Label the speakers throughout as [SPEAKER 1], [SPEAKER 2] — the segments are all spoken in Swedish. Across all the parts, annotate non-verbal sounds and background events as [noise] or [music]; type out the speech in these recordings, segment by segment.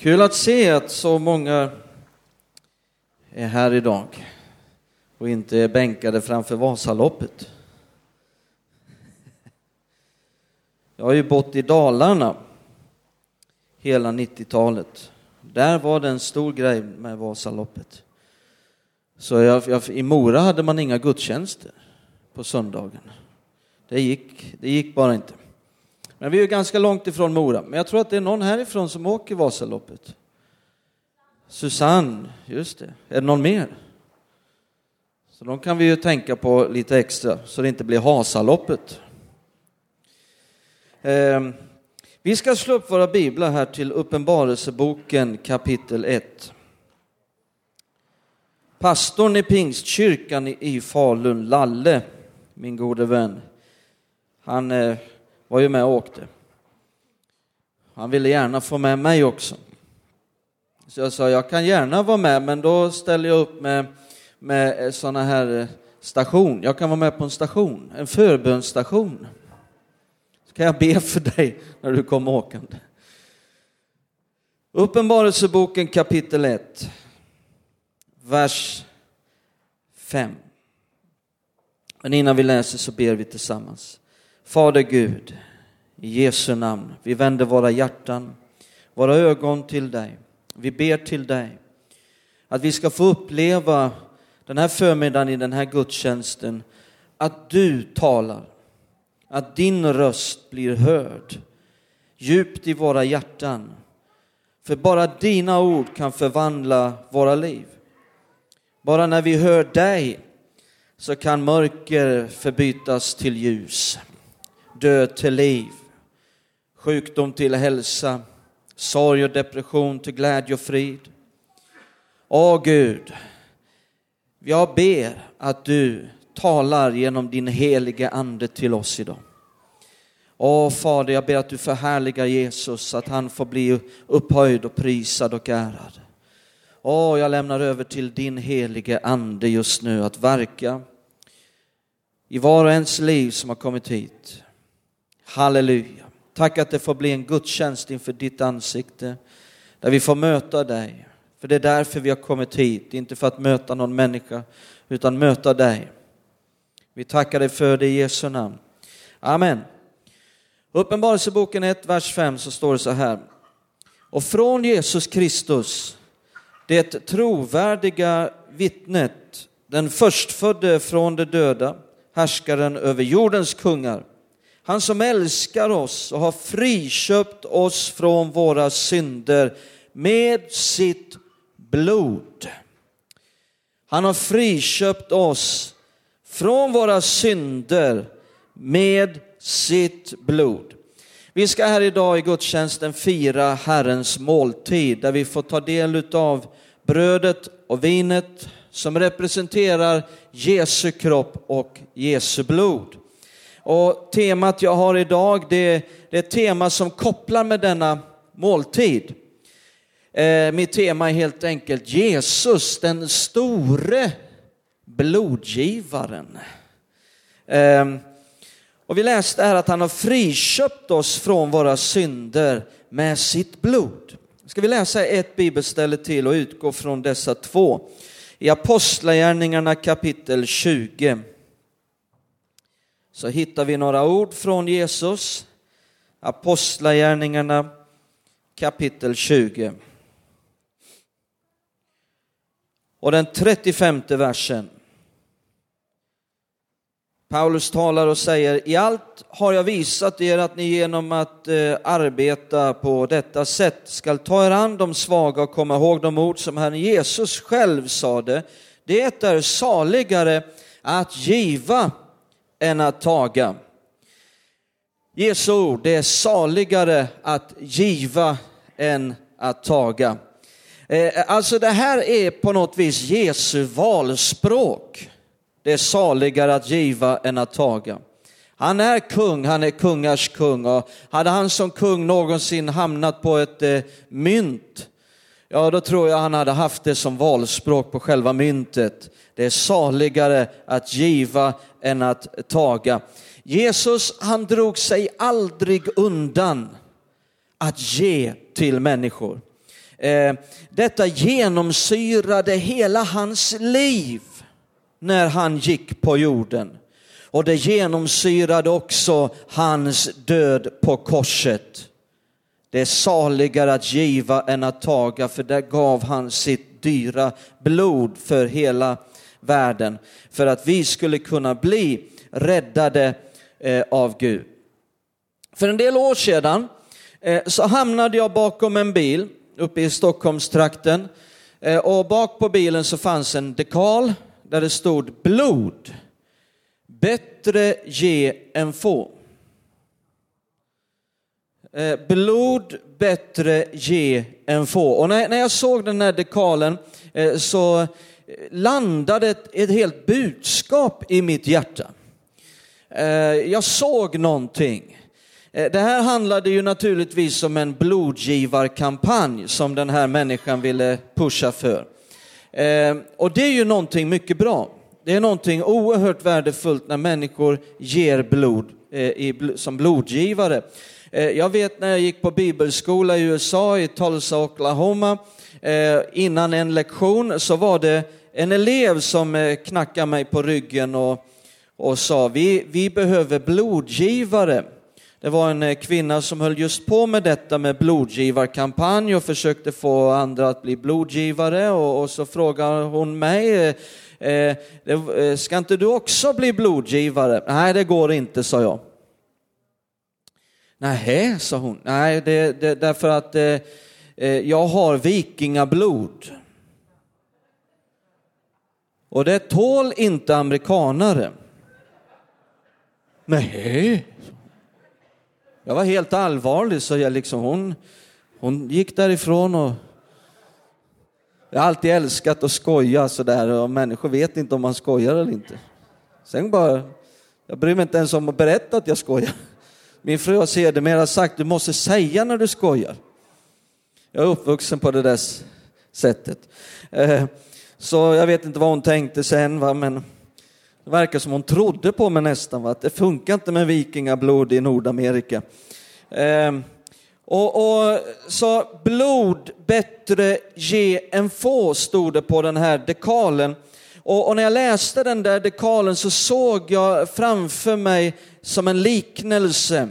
[SPEAKER 1] Kul att se att så många är här idag och inte är bänkade framför Vasaloppet. Jag har ju bott i Dalarna hela 90-talet. Där var det en stor grej med Vasaloppet. Så jag, jag, i Mora hade man inga gudstjänster på söndagen. Det gick, det gick bara inte. Men vi är ju ganska långt ifrån Mora. Men jag tror att det är någon härifrån som åker Vasaloppet. Susanne, just det. Är det någon mer? Så de kan vi ju tänka på lite extra så det inte blir Hasaloppet. Eh, vi ska slå upp våra biblar här till Uppenbarelseboken kapitel 1. Pastorn i Pingstkyrkan i Falun, Lalle, min gode vän, han eh, var ju med och åkte. Han ville gärna få med mig också. Så jag sa, jag kan gärna vara med, men då ställer jag upp med, med sådana här eh, station. Jag kan vara med på en station, en förbönsstation. Så kan jag be [laughs] för dig när du kommer åkande. Uppenbarelseboken kapitel 1, vers 5. Men innan vi läser så ber vi tillsammans. Fader Gud, i Jesu namn, vi vänder våra hjärtan, våra ögon till dig. Vi ber till dig att vi ska få uppleva den här förmiddagen i den här gudstjänsten att du talar, att din röst blir hörd djupt i våra hjärtan. För bara dina ord kan förvandla våra liv. Bara när vi hör dig så kan mörker förbytas till ljus död till liv, sjukdom till hälsa, sorg och depression till glädje och frid. Åh Gud, jag ber att du talar genom din helige Ande till oss idag. Åh Fader, jag ber att du förhärligar Jesus, att han får bli upphöjd och prisad och ärad. Åh, jag lämnar över till din helige Ande just nu att verka i var och ens liv som har kommit hit. Halleluja. Tack att det får bli en gudstjänst inför ditt ansikte, där vi får möta dig. För det är därför vi har kommit hit, inte för att möta någon människa, utan möta dig. Vi tackar dig för det i Jesu namn. Amen. Uppenbarelseboken 1, vers 5 så står det så här. Och från Jesus Kristus, det trovärdiga vittnet, den förstfödde från de döda, härskaren över jordens kungar, han som älskar oss och har friköpt oss från våra synder med sitt blod. Han har friköpt oss från våra synder med sitt blod. Vi ska här idag i gudstjänsten fira Herrens måltid där vi får ta del av brödet och vinet som representerar Jesu kropp och Jesu blod. Och temat jag har idag det, är ett tema som kopplar med denna måltid. Eh, mitt tema är helt enkelt Jesus, den store blodgivaren. Eh, och vi läste här att han har friköpt oss från våra synder med sitt blod. Ska vi läsa ett bibelställe till och utgå från dessa två. I Apostlagärningarna kapitel 20 så hittar vi några ord från Jesus, Apostlagärningarna kapitel 20. Och den 35 versen. Paulus talar och säger, i allt har jag visat er att ni genom att eh, arbeta på detta sätt skall ta er an de svaga och komma ihåg de ord som Herren Jesus själv sade. Det är saligare att giva än att taga. Jesu ord, det är saligare att giva än att taga. Eh, alltså det här är på något vis Jesu valspråk. Det är saligare att giva än att taga. Han är kung, han är kungars kung och hade han som kung någonsin hamnat på ett eh, mynt, ja då tror jag han hade haft det som valspråk på själva myntet. Det är saligare att giva än att taga. Jesus han drog sig aldrig undan att ge till människor. Eh, detta genomsyrade hela hans liv när han gick på jorden. Och det genomsyrade också hans död på korset. Det är saligare att giva än att taga, för där gav han sitt dyra blod för hela världen, för att vi skulle kunna bli räddade eh, av Gud. För en del år sedan eh, så hamnade jag bakom en bil uppe i Stockholmstrakten eh, och bak på bilen så fanns en dekal där det stod blod. Bättre ge än få. Blod bättre ge än få. Och när, jag såg den här dekalen så landade ett, ett helt budskap i mitt hjärta. Eh, jag såg någonting. Eh, det här handlade ju naturligtvis om en blodgivarkampanj som den här människan ville pusha för. Eh, och det är ju någonting mycket bra. Det är någonting oerhört värdefullt när människor ger blod som blodgivare. Jag vet när jag gick på bibelskola i USA, i Tulsa, Oklahoma, innan en lektion så var det en elev som eh, knackade mig på ryggen och, och sa vi, vi behöver blodgivare. Det var en eh, kvinna som höll just på med detta med blodgivarkampanj och försökte få andra att bli blodgivare och, och så frågade hon mig, eh, eh ska inte du också bli blodgivare? Nej, det går inte, sa jag. Nej, sa hon. Nej, det, det, därför att eh, eh, jag har vikingablod. Och det tål inte amerikanare. Nej. Jag var helt allvarlig så jag liksom, hon, hon gick därifrån och jag har alltid älskat att skoja sådär och människor vet inte om man skojar eller inte. Sen bara, jag bryr mig inte ens om att berätta att jag skojar. Min fru har sedermera sagt, du måste säga när du skojar. Jag är uppvuxen på det där sättet. Så jag vet inte vad hon tänkte sen, va? men det verkar som hon trodde på mig nästan, va? att det funkar inte med vikingablod i Nordamerika. Eh, och, och så blod bättre ge än få, stod det på den här dekalen. Och, och, när jag läste den där dekalen så såg jag framför mig som en liknelse.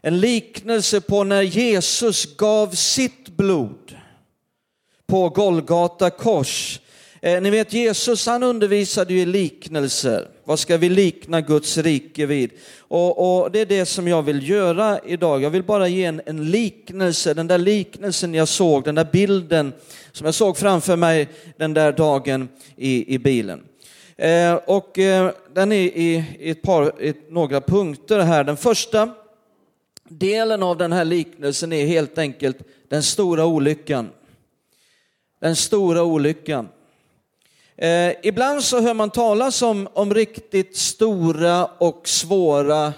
[SPEAKER 1] En liknelse på när Jesus gav sitt blod på Golgata kors. Eh, ni vet Jesus han undervisade ju i liknelser. Vad ska vi likna Guds rike vid? Och, och, det är det som jag vill göra idag. Jag vill bara ge en, en, liknelse, den där liknelsen jag såg, den där bilden som jag såg framför mig den där dagen i, i bilen. Eh, och eh, den är i, i ett par, i några punkter här. Den första delen av den här liknelsen är helt enkelt den stora olyckan. Den stora olyckan. Eh, ibland så hör man talas om, om riktigt stora och svåra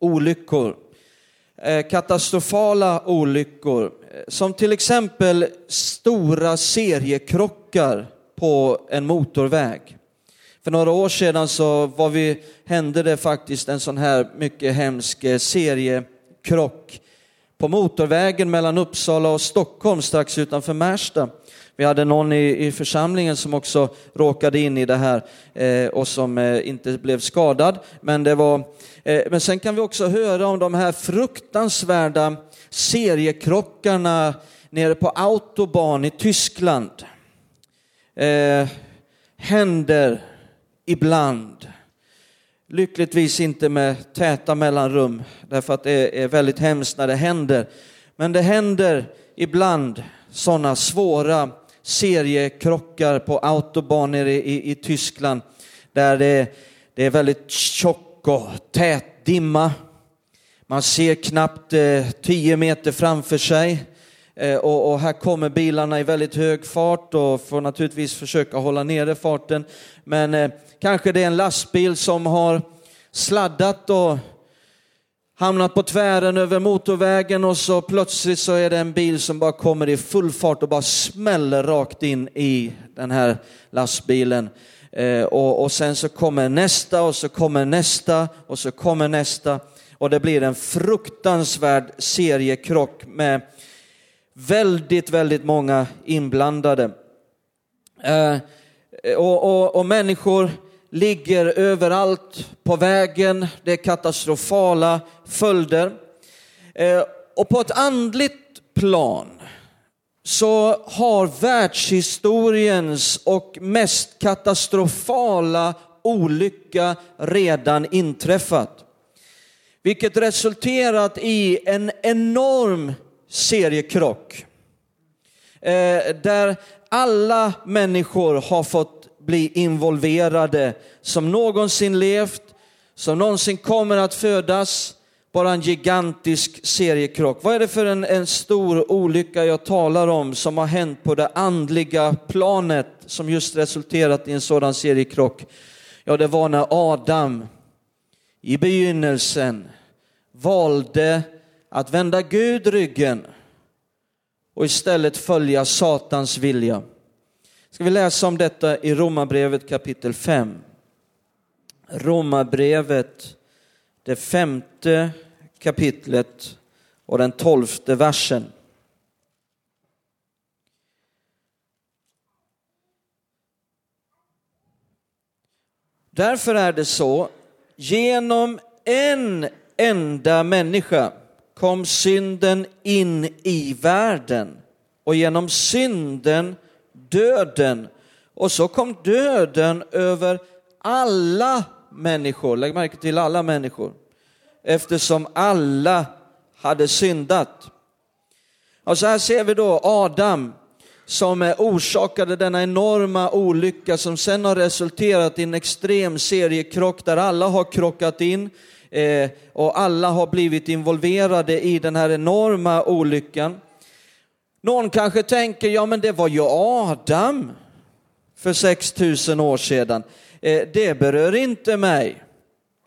[SPEAKER 1] olyckor. Eh, katastrofala olyckor, eh, som till exempel stora seriekrockar på en motorväg. För några år sedan så var vi, hände det faktiskt en sån här mycket hemsk eh, seriekrock på motorvägen mellan Uppsala och Stockholm strax utanför Märsta. Vi hade någon i, i församlingen som också råkade in i det här eh, och som eh, inte blev skadad. Men, det var, eh, men sen kan vi också höra om de här fruktansvärda seriekrockarna nere på Autobahn i Tyskland. Eh, händer ibland. Lyckligtvis inte med täta mellanrum, därför att det är väldigt hemskt när det händer. Men det händer ibland sådana svåra seriekrockar på autobahn i, i, i Tyskland där det, det, är väldigt tjock och tät dimma. Man ser knappt eh, tio meter framför sig. Eh, och, och, här kommer bilarna i väldigt hög fart och får naturligtvis försöka hålla nere farten. Men eh, kanske det är en lastbil som har sladdat och hamnat på tvären över motorvägen och så plötsligt så är det en bil som bara kommer i full fart och bara smäller rakt in i den här lastbilen. Eh, och, och sen så kommer nästa och så kommer nästa och så kommer nästa och det blir en fruktansvärd seriekrock med Väldigt, väldigt många inblandade. Eh, och, och, och människor ligger överallt på vägen. Det är katastrofala följder. Eh, och på ett andligt plan så har världshistoriens och mest katastrofala olycka redan inträffat. Vilket resulterat i en enorm seriekrock. Eh, där alla människor har fått bli involverade som någonsin levt, som någonsin kommer att födas. Bara en gigantisk seriekrock. Vad är det för en, en stor olycka jag talar om som har hänt på det andliga planet som just resulterat i en sådan seriekrock? Ja, det var när Adam i begynnelsen valde att vända Gud ryggen och istället följa Satans vilja. Ska vi läsa om detta i Romarbrevet kapitel 5. Romarbrevet, det femte kapitlet och den tolfte versen. Därför är det så, genom en enda människa kom synden in i världen och genom synden döden. Och så kom döden över alla människor, lägg märke till alla människor, eftersom alla hade syndat. Och så här ser vi då Adam som orsakade denna enorma olycka som sen har resulterat i en extrem seriekrock där alla har krockat in eh, och alla har blivit involverade i den här enorma olyckan. Någon kanske tänker, ja men det var ju Adam för 6000 år sedan. Eh, det berör inte mig.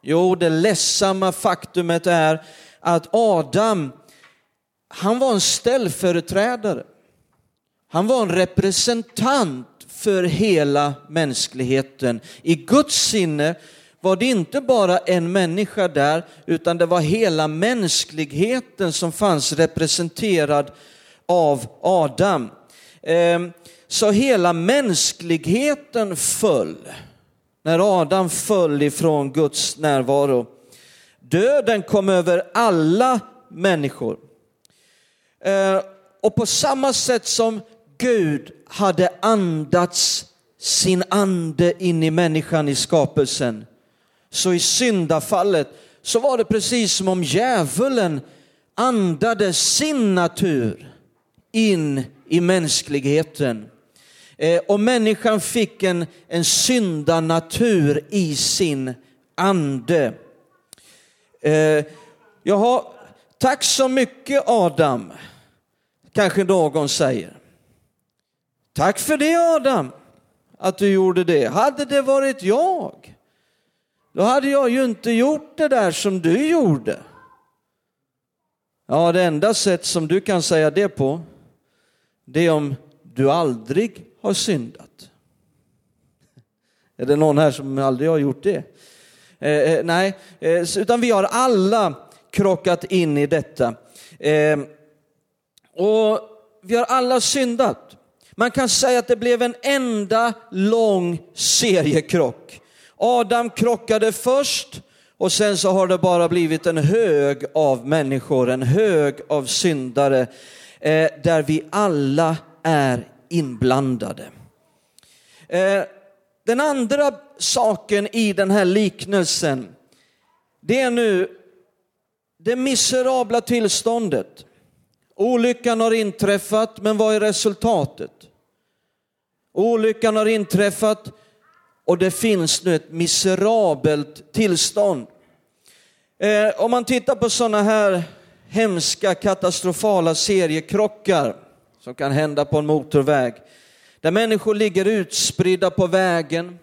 [SPEAKER 1] Jo, det ledsamma faktumet är att Adam, han var en ställföreträdare. Han var en representant för hela mänskligheten. I Guds sinne var det inte bara en människa där, utan det var hela mänskligheten som fanns representerad av Adam. Ehm, så hela mänskligheten föll när Adam föll ifrån Guds närvaro. Döden kom över alla människor. Ehm, och på samma sätt som Gud hade andats sin ande in i människan i skapelsen, så i syndafallet så var det precis som om djävulen andade sin natur in i mänskligheten. Eh, och människan fick en, en syndanatur i sin ande. Eh, jaha, tack så mycket Adam, kanske någon säger. Tack för det Adam, att du gjorde det. Hade det varit jag, då hade jag ju inte gjort det där som du gjorde. Ja, det enda sätt som du kan säga det på, det är om du aldrig har syndat. Är det någon här som aldrig har gjort det? Eh, eh nej, eh, utan vi har alla krockat in i detta. Eh, och vi har alla syndat. Man kan säga att det blev en enda lång seriekrock. Adam krockade först och sen så har det bara blivit en hög av människor, en hög av syndare eh, där vi alla är inblandade. Eh, den andra saken i den här liknelsen, det är nu det miserabla tillståndet. Olyckan har inträffat, men vad är resultatet? Olyckan har inträffat och det finns nu ett miserabelt tillstånd. Eh, om man tittar på sådana här hemska katastrofala seriekrockar som kan hända på en motorväg, där människor ligger utspridda på vägen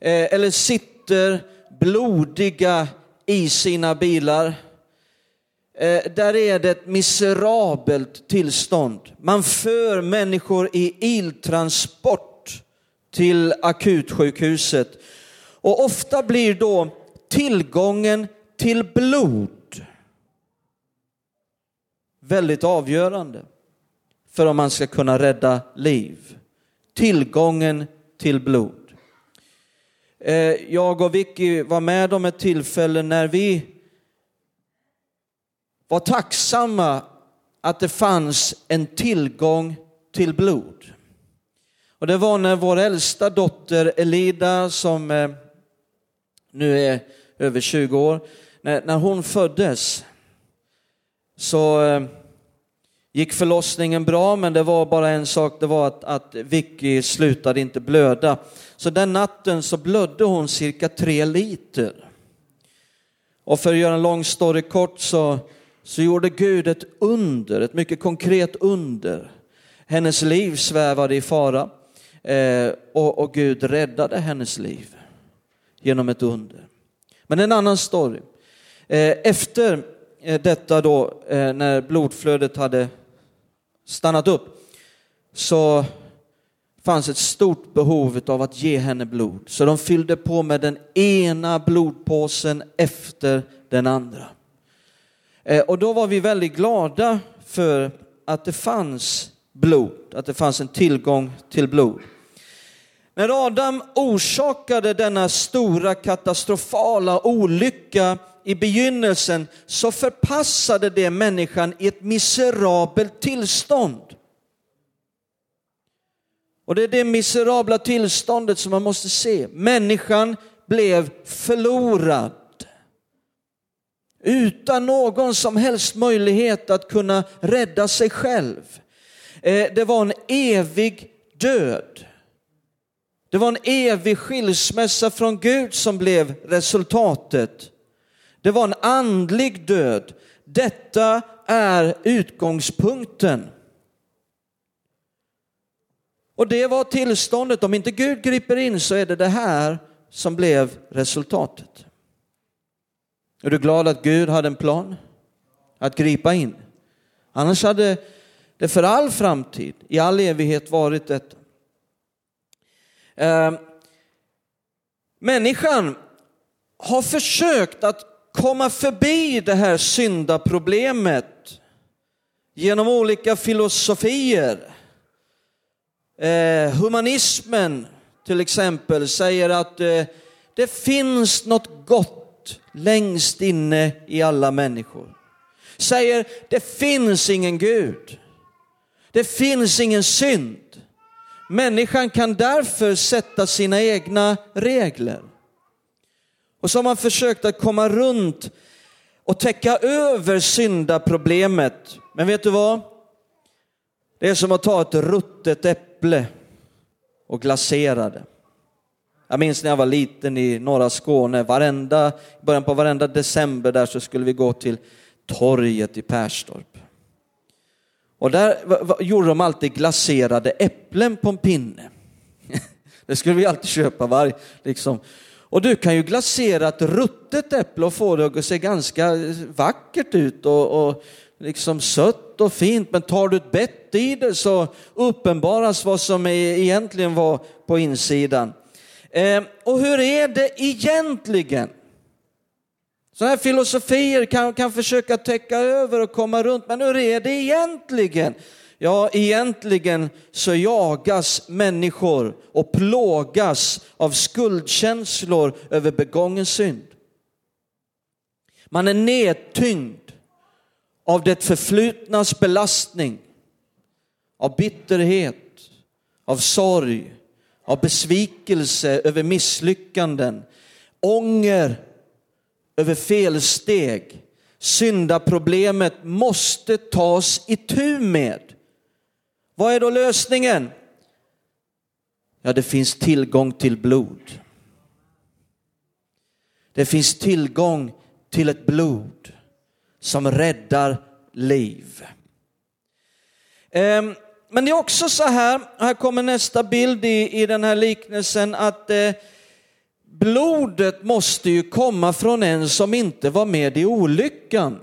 [SPEAKER 1] eh, eller sitter blodiga i sina bilar. Eh, där är det ett miserabelt tillstånd. Man för människor i iltransport till akutsjukhuset. Och ofta blir då tillgången till blod väldigt avgörande. för om man ska kunna rädda liv. Tillgången till blod. Eh, jag och Vicky var med om ett tillfälle när vi var tacksamma att det fanns en tillgång till blod. Och det var när vår äldsta dotter Elida, som eh, nu är över 20 år, när hon föddes så eh, gick förlossningen bra, men det var bara en sak, det var att, att Vicky slutade inte blöda. Så den natten så blödde hon cirka tre liter. Och för att göra en lång story kort så, så gjorde Gud ett under, ett mycket konkret under. Hennes liv svävade i fara eh, och, och Gud räddade hennes liv genom ett under. Men en annan story. Eh, efter eh, detta då, eh, när blodflödet hade stannat upp, så fanns ett stort behov av att ge henne blod. Så de fyllde på med den ena blodpåsen efter den andra. Eh, och då var vi väldigt glada för att det fanns blod, att det fanns en tillgång till blod. När Adam orsakade denna stora katastrofala olycka i begynnelsen så förpassade det människan i ett miserabelt tillstånd. Och det är det miserabla tillståndet som man måste se. Människan blev förlorad. Utan någon som helst möjlighet att kunna rädda sig själv. Eh, det var en evig död. Det var en evig skilsmässa från Gud som blev resultatet. Det var en andlig död. Detta är utgångspunkten. Och det var tillståndet. Om inte Gud griper in så är det det här som blev resultatet. Är du glad att Gud hade en plan att gripa in? Annars hade det för all framtid, i all evighet varit detta. Eh, människan har försökt att komma förbi det här syndaproblemet genom olika filosofier. Eh, humanismen till exempel säger att eh, det finns något gott längst inne i alla människor. Säger det finns ingen Gud. Det finns ingen synd. Människan kan därför sätta sina egna regler. Och så har man försökt att komma runt och täcka över syndaproblemet. Men vet du vad? Det är som att ta ett ruttet äpple och glasera det. Jag minns när jag var liten i norra Skåne, varenda, i början på varenda december där så skulle vi gå till torget i Perstorp. Och där gjorde de alltid glaserade äpplen på en pinne. [laughs] Det skulle vi alltid köpa varje, liksom. Och du kan ju glasera ett ruttet äpple och få det att se ganska vackert ut och, och liksom sött och fint. Men tar du ett bett i det så uppenbaras vad som egentligen var på insidan. Eh, och hur är det egentligen? Sådana här filosofier kan, kan försöka täcka över och komma runt, men hur är det egentligen? Ja, egentligen så jagas människor och plågas av skuldkänslor över begången synd. Man är nedtyngd av det förflutnas belastning, av bitterhet, av sorg, av besvikelse över misslyckanden, ånger över felsteg. Syndaproblemet måste tas itu med. Vad är då lösningen? Ja, det finns tillgång till blod. Det finns tillgång till ett blod som räddar liv. Ehm, men det är också så här, här kommer nästa bild i, i den här liknelsen, att eh, blodet måste ju komma från en som inte var med i olyckan.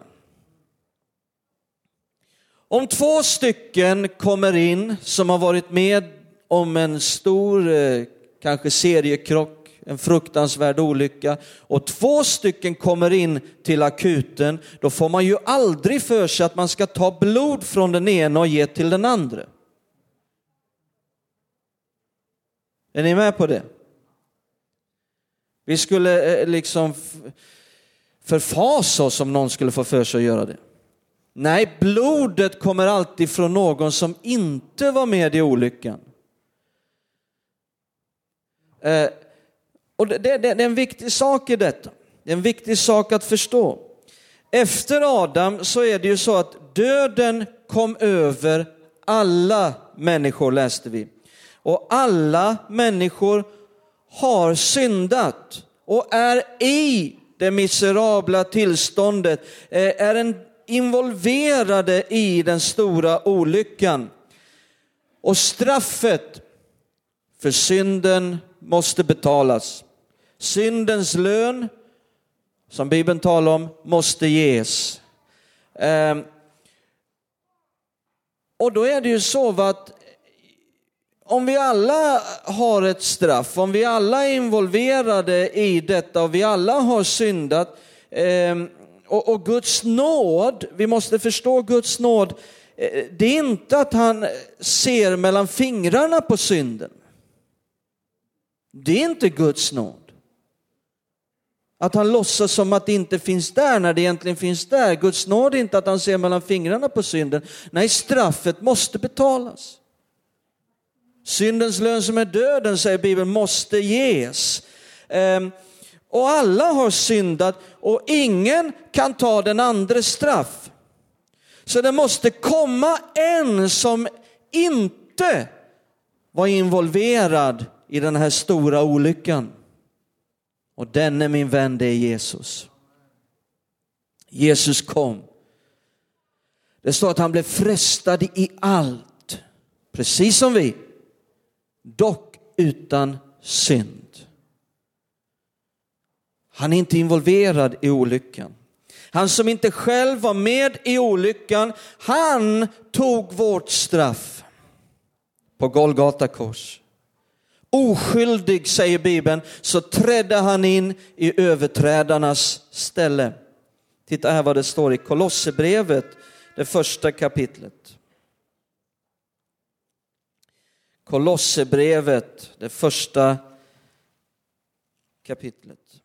[SPEAKER 1] Om två stycken kommer in som har varit med om en stor, eh, kanske seriekrock, en fruktansvärd olycka och två stycken kommer in till akuten, då får man ju aldrig för sig att man ska ta blod från den ena och ge till den andra. Är ni med på det? Vi skulle eh, liksom förfasa oss om någon skulle få för sig att göra det. Nej, blodet kommer alltid från någon som inte var med i olyckan. Eh, och det, det, det är en viktig sak i detta. Det är en viktig sak att förstå. Efter Adam så är det ju så att döden kom över alla människor läste vi. Och alla människor har syndat och är i det miserabla tillståndet, eh, är en involverade i den stora olyckan. Och straffet för synden måste betalas. Syndens lön, som Bibeln talar om, måste ges. Ehm, och då är det ju så att om vi alla har ett straff, om vi alla är involverade i detta och vi alla har syndat, eh, och, och Guds nåd, vi måste förstå Guds nåd, eh, det är inte att han ser mellan fingrarna på synden. Det är inte Guds nåd. Att han låtsas som att det inte finns där när det egentligen finns där. Guds nåd är inte att han ser mellan fingrarna på synden. Nej, straffet måste betalas. Syndens lön som är döden, säger Bibeln, måste ges. Ehm, och alla har syndat och ingen kan ta den andres straff. Så det måste komma en som inte var involverad i den här stora olyckan. Och denne min vän, det är Jesus. Jesus kom. Det står att han blev frestad i allt, precis som vi, dock utan synd. Han är inte involverad i olyckan. Han som inte själv var med i olyckan, han tog vårt straff på Golgata kors. Oskyldig, säger Bibeln, så trädde han in i överträdarnas ställe. Titta här vad det står i Kolosserbrevet, det första kapitlet. Kolosserbrevet, det första kapitlet.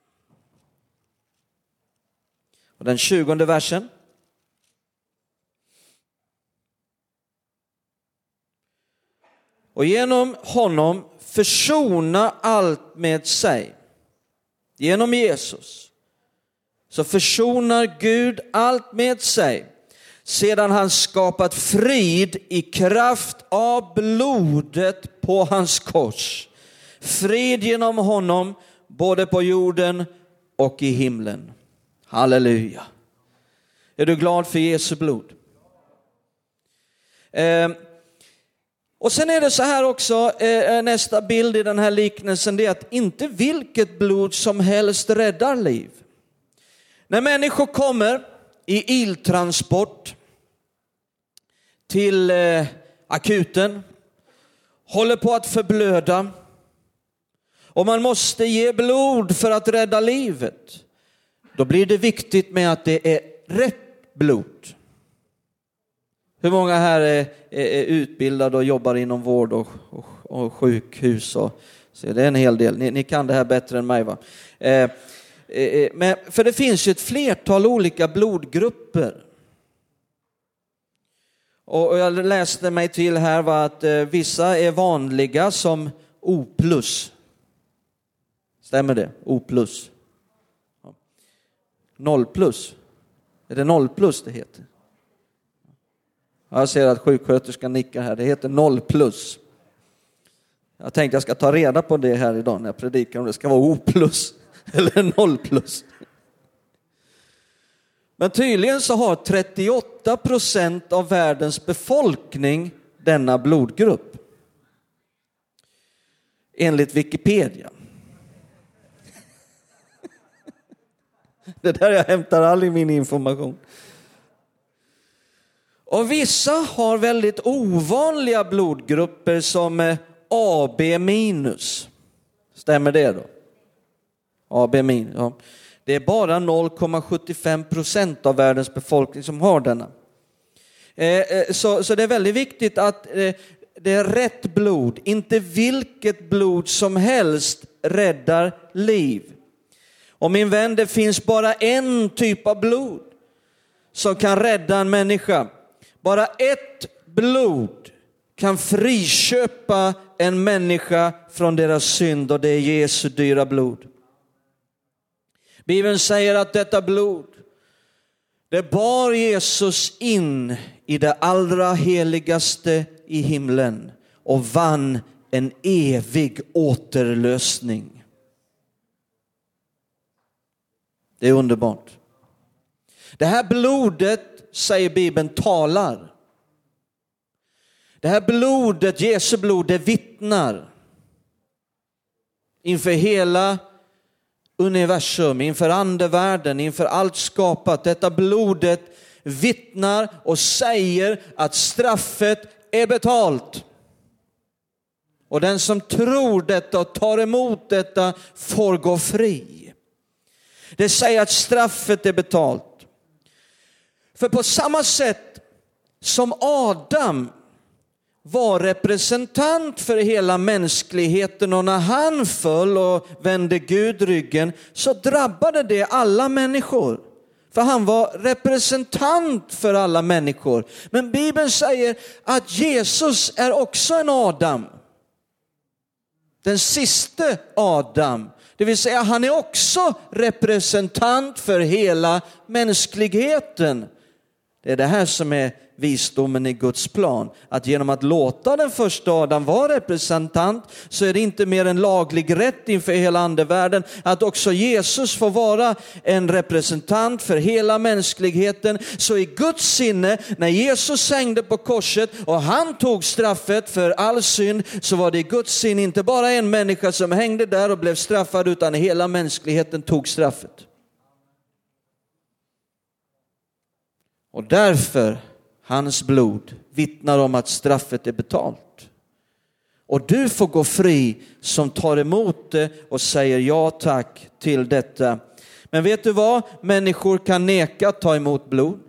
[SPEAKER 1] Och den tjugonde versen. Och genom honom försona allt med sig. Genom Jesus så försonar Gud allt med sig sedan han skapat frid i kraft av blodet på hans kors. Frid genom honom både på jorden och i himlen. Halleluja. Är du glad för Jesu blod? Eh, och sen är det så här också, eh, eh, nästa bild i den här liknelsen, det är att inte vilket blod som helst räddar liv. När människor kommer i iltransport till eh, akuten, håller på att förblöda och man måste ge blod för att rädda livet då blir det viktigt med att det är rätt blod. Hur många här är, är, är utbildade och jobbar inom vård och, och, och sjukhus? Och, så det är en hel del. Ni, ni kan det här bättre än mig. Va? Eh Eh, eh, men, för det finns ju ett flertal olika blodgrupper. Och jag läste mig till här var att eh, vissa är vanliga som O+. Stämmer det? O+. Noll plus. Är det noll plus det heter? Jag ser att sjuksköterskan nickar här. Det heter noll plus. Jag tänkte jag ska ta reda på det här idag när jag predikar om det ska vara O plus [laughs] eller noll plus. Men tydligen så har 38 procent av världens befolkning denna blodgrupp. Enligt Wikipedia. [laughs] Det är där jag hämtar all min information. Och vissa har väldigt ovanliga blodgrupper som eh, AB minus. Stämmer det då? A, min. Ja. Det är bara 0,75 procent av världens befolkning som har denna. Eh, eh, så, så det är väldigt viktigt att eh, det är rätt blod, inte vilket blod som helst räddar liv. Och min vän, det finns bara en typ av blod som kan rädda en människa. Bara ett blod kan friköpa en människa från deras synd och det är Jesu dyra blod. Bibeln säger att detta blod, det bar Jesus in i det allra heligaste i himlen och vann en evig återlösning. Det är underbart. Det här blodet, säger Bibeln, talar. Det här blodet, Jesu blod, det vittnar inför hela universum, inför andevärlden, inför allt skapat. Detta blodet vittnar och säger att straffet är betalt. Och den som tror detta och tar emot detta får gå fri. Det säger att straffet är betalt. För på samma sätt som Adam var representant för hela mänskligheten och när han föll och vände Gud ryggen så drabbade det alla människor. För han var representant för alla människor. Men Bibeln säger att Jesus är också en Adam. Den siste Adam. Det vill säga han är också representant för hela mänskligheten. Det är det här som är visdomen i Guds plan. Att genom att låta den första Adam vara representant så är det inte mer en laglig rätt inför hela andevärlden att också Jesus får vara en representant för hela mänskligheten. Så i Guds sinne, när Jesus hängde på korset och han tog straffet för all synd, så var det i Guds sinne inte bara en människa som hängde där och blev straffad, utan hela mänskligheten tog straffet. Och därför Hans blod vittnar om att straffet är betalt. Och du får gå fri som tar emot det och säger ja tack till detta. Men vet du vad? Människor kan neka att ta emot blod.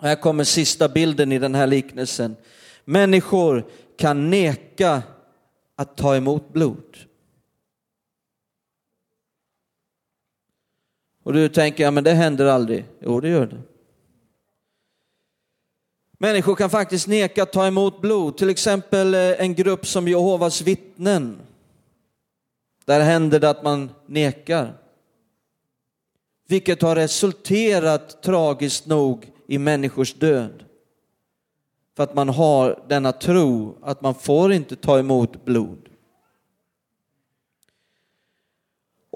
[SPEAKER 1] Här kommer sista bilden i den här liknelsen. Människor kan neka att ta emot blod. Och du tänker, ja men det händer aldrig. Jo, det gör det. Människor kan faktiskt neka att ta emot blod, till exempel eh, en grupp som Jehovas vittnen. Där händer det att man nekar. Vilket har resulterat tragiskt nog i människors död. För att man har denna tro att man får inte ta emot blod.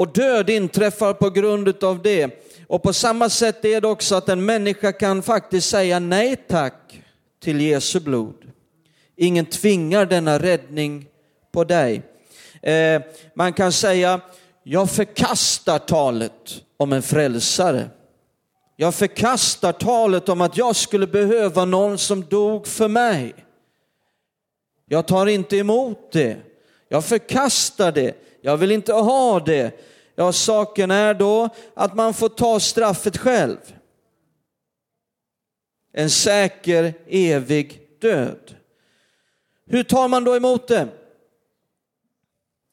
[SPEAKER 1] Och död inträffar på grund av det. Och på samma sätt är det också att en människa kan faktiskt säga nej tack till Jesu blod. Ingen tvingar denna räddning på dig. Eh, man kan säga, jag förkastar talet om en frälsare. Jag förkastar talet om att jag skulle behöva någon som dog för mig. Jag tar inte emot det. Jag förkastar det. Jag vill inte ha det. Ja, saken är då att man får ta straffet själv. En säker, evig död. Hur tar man då emot det?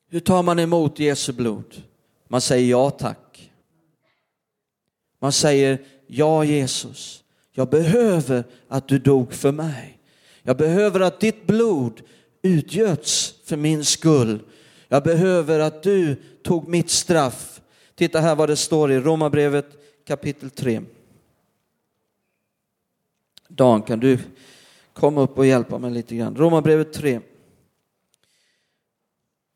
[SPEAKER 1] Hur tar man emot Jesu blod? Man säger ja tack. Man säger ja Jesus, jag behöver att du dog för mig. Jag behöver att ditt blod utgöts för min skull. Jag behöver att du tog mitt straff. Titta här vad det står i Romarbrevet kapitel 3. Dan, kan du komma upp och hjälpa mig lite grann? Romarbrevet 3.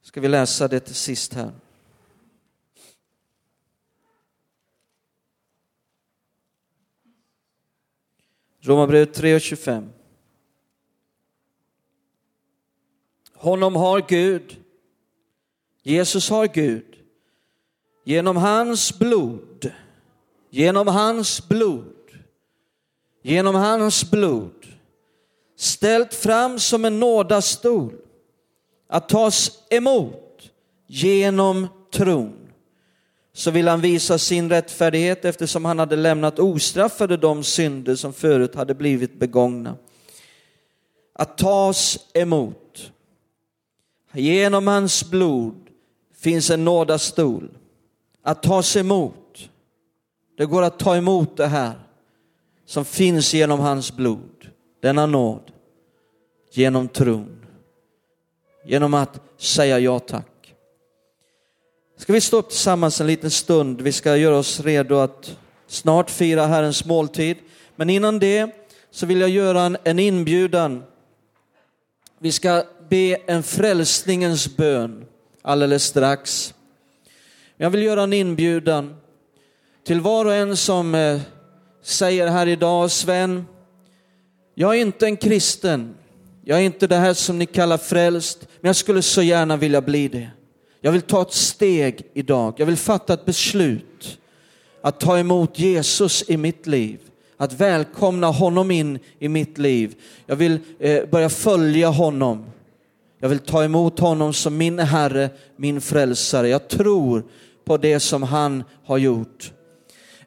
[SPEAKER 1] Ska vi läsa det till sist här. Romarbrevet 3 och 25. Honom har Gud Jesus har Gud genom hans blod, genom hans blod, genom hans blod ställt fram som en nådastol att tas emot genom tron. så vill han visa sin rättfärdighet eftersom han hade lämnat ostraffade de synder som förut hade blivit begångna. Att tas emot. Genom hans blod finns en nådastol. Att tas emot. Det går att ta emot det här som finns genom hans blod, denna nåd, genom tron, genom att säga ja tack. Ska vi stå upp tillsammans en liten stund? Vi ska göra oss redo att snart fira Herrens måltid. Men innan det så vill jag göra en, inbjudan. Vi ska be en frälsningens bön alldeles strax. Jag vill göra en inbjudan till var och en som eh, säger här idag, Sven, jag är inte en kristen, jag är inte det här som ni kallar frälst, men jag skulle så gärna vilja bli det. Jag vill ta ett steg idag. Jag vill fatta ett beslut att ta emot Jesus i mitt liv. Att välkomna honom in i mitt liv. Jag vill eh, börja följa honom. Jag vill ta emot honom som min Herre, min frälsare. Jag tror på det som han har gjort.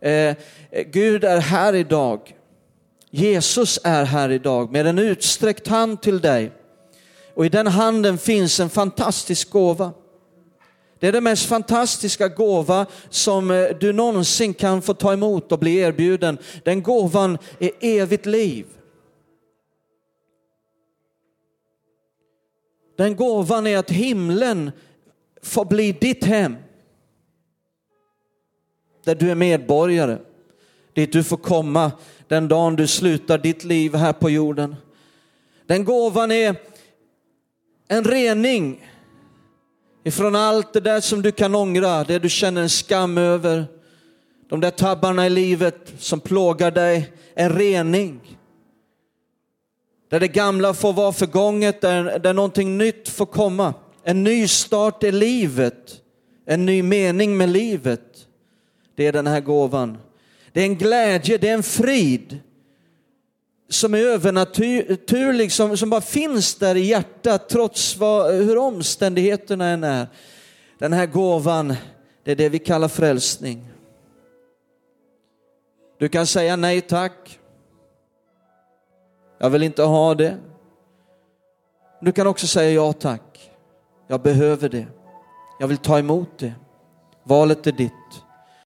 [SPEAKER 1] Eh, Gud är här idag. Jesus är här idag med en utsträckt hand till dig. Och i den handen finns en fantastisk gåva. Det är den mest fantastiska gåva som eh, du någonsin kan få ta emot och bli erbjuden. Den gåvan är evigt liv. Den gåvan är att himlen får bli ditt hem. Där du är medborgare. Dit du får komma den dagen du slutar ditt liv här på jorden. Den gåvan är en rening Ifrån allt det där som du kan ångra, det du känner en skam över, de där tabbarna i livet som plågar dig, en rening. Där det gamla får vara förgånget, där, där någonting nytt får komma. En ny start i livet, en ny mening med livet. Det är den här gåvan. Det är en glädje, det är en frid som är övernaturlig, som, som bara finns där i hjärtat trots vad, hur omständigheterna än är. Den här gåvan, det är det vi kallar frälsning. Du kan säga nej tack. Jag vill inte ha det. Du kan också säga ja tack. Jag behöver det. Jag vill ta emot det. Valet är ditt.